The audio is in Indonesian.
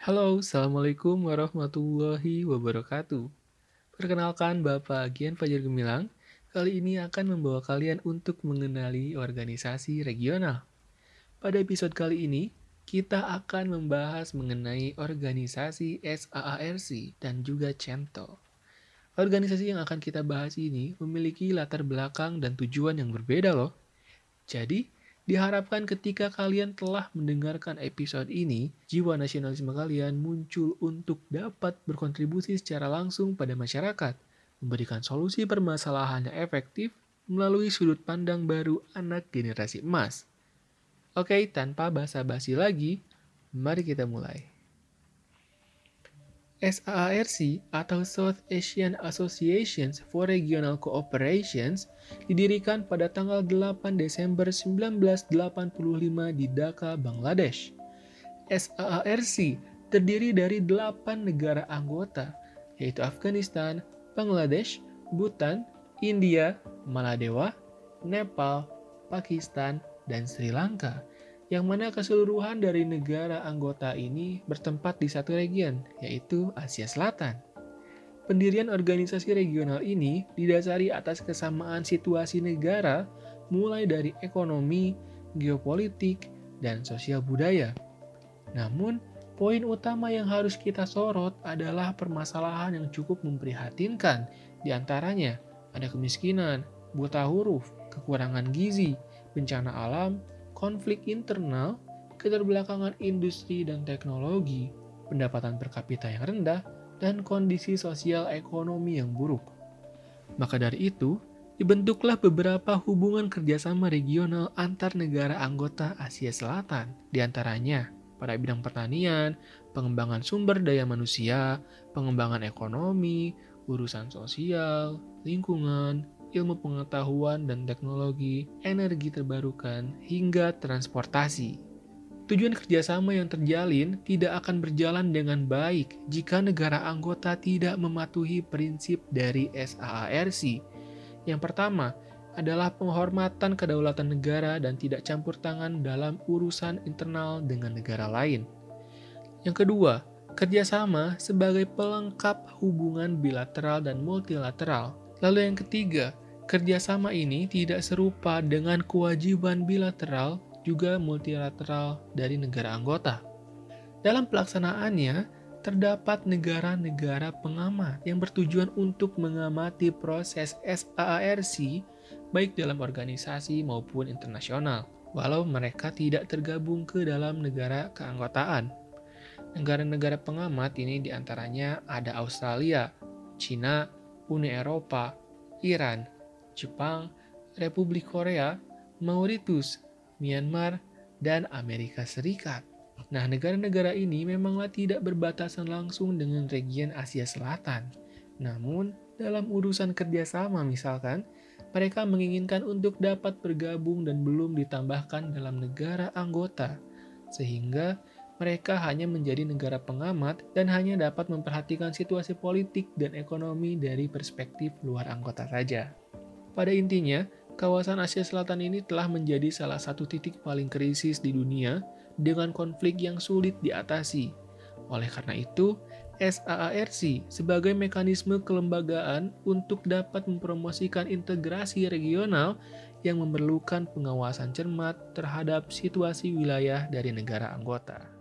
Halo, Assalamualaikum warahmatullahi wabarakatuh. Perkenalkan Bapak Gian Fajar Gemilang, kali ini akan membawa kalian untuk mengenali organisasi regional. Pada episode kali ini, kita akan membahas mengenai organisasi SAARC dan juga CENTO. Organisasi yang akan kita bahas ini memiliki latar belakang dan tujuan yang berbeda loh. Jadi, Diharapkan ketika kalian telah mendengarkan episode ini, jiwa nasionalisme kalian muncul untuk dapat berkontribusi secara langsung pada masyarakat, memberikan solusi permasalahan yang efektif melalui sudut pandang baru anak generasi emas. Oke, tanpa basa-basi lagi, mari kita mulai. SAARC atau South Asian Associations for Regional Cooperations didirikan pada tanggal 8 Desember 1985 di Dhaka, Bangladesh. SAARC terdiri dari 8 negara anggota, yaitu Afghanistan, Bangladesh, Bhutan, India, Maladewa, Nepal, Pakistan, dan Sri Lanka yang mana keseluruhan dari negara anggota ini bertempat di satu region, yaitu Asia Selatan. Pendirian organisasi regional ini didasari atas kesamaan situasi negara mulai dari ekonomi, geopolitik, dan sosial budaya. Namun, poin utama yang harus kita sorot adalah permasalahan yang cukup memprihatinkan. Di antaranya, ada kemiskinan, buta huruf, kekurangan gizi, bencana alam, konflik internal, keterbelakangan industri dan teknologi, pendapatan per kapita yang rendah, dan kondisi sosial ekonomi yang buruk. Maka dari itu, dibentuklah beberapa hubungan kerjasama regional antar negara anggota Asia Selatan, di antaranya pada bidang pertanian, pengembangan sumber daya manusia, pengembangan ekonomi, urusan sosial, lingkungan, ilmu pengetahuan dan teknologi, energi terbarukan, hingga transportasi. Tujuan kerjasama yang terjalin tidak akan berjalan dengan baik jika negara anggota tidak mematuhi prinsip dari SAARC. Yang pertama adalah penghormatan kedaulatan negara dan tidak campur tangan dalam urusan internal dengan negara lain. Yang kedua, kerjasama sebagai pelengkap hubungan bilateral dan multilateral. Lalu yang ketiga, Kerjasama ini tidak serupa dengan kewajiban bilateral juga multilateral dari negara anggota. Dalam pelaksanaannya, terdapat negara-negara pengamat yang bertujuan untuk mengamati proses SAARC baik dalam organisasi maupun internasional, walau mereka tidak tergabung ke dalam negara keanggotaan. Negara-negara pengamat ini di antaranya ada Australia, China, Uni Eropa, Iran, Jepang, Republik Korea, Mauritius, Myanmar, dan Amerika Serikat. Nah, negara-negara ini memanglah tidak berbatasan langsung dengan region Asia Selatan. Namun, dalam urusan kerjasama misalkan, mereka menginginkan untuk dapat bergabung dan belum ditambahkan dalam negara anggota, sehingga mereka hanya menjadi negara pengamat dan hanya dapat memperhatikan situasi politik dan ekonomi dari perspektif luar anggota saja. Pada intinya, kawasan Asia Selatan ini telah menjadi salah satu titik paling krisis di dunia dengan konflik yang sulit diatasi. Oleh karena itu, SAARC sebagai mekanisme kelembagaan untuk dapat mempromosikan integrasi regional yang memerlukan pengawasan cermat terhadap situasi wilayah dari negara anggota.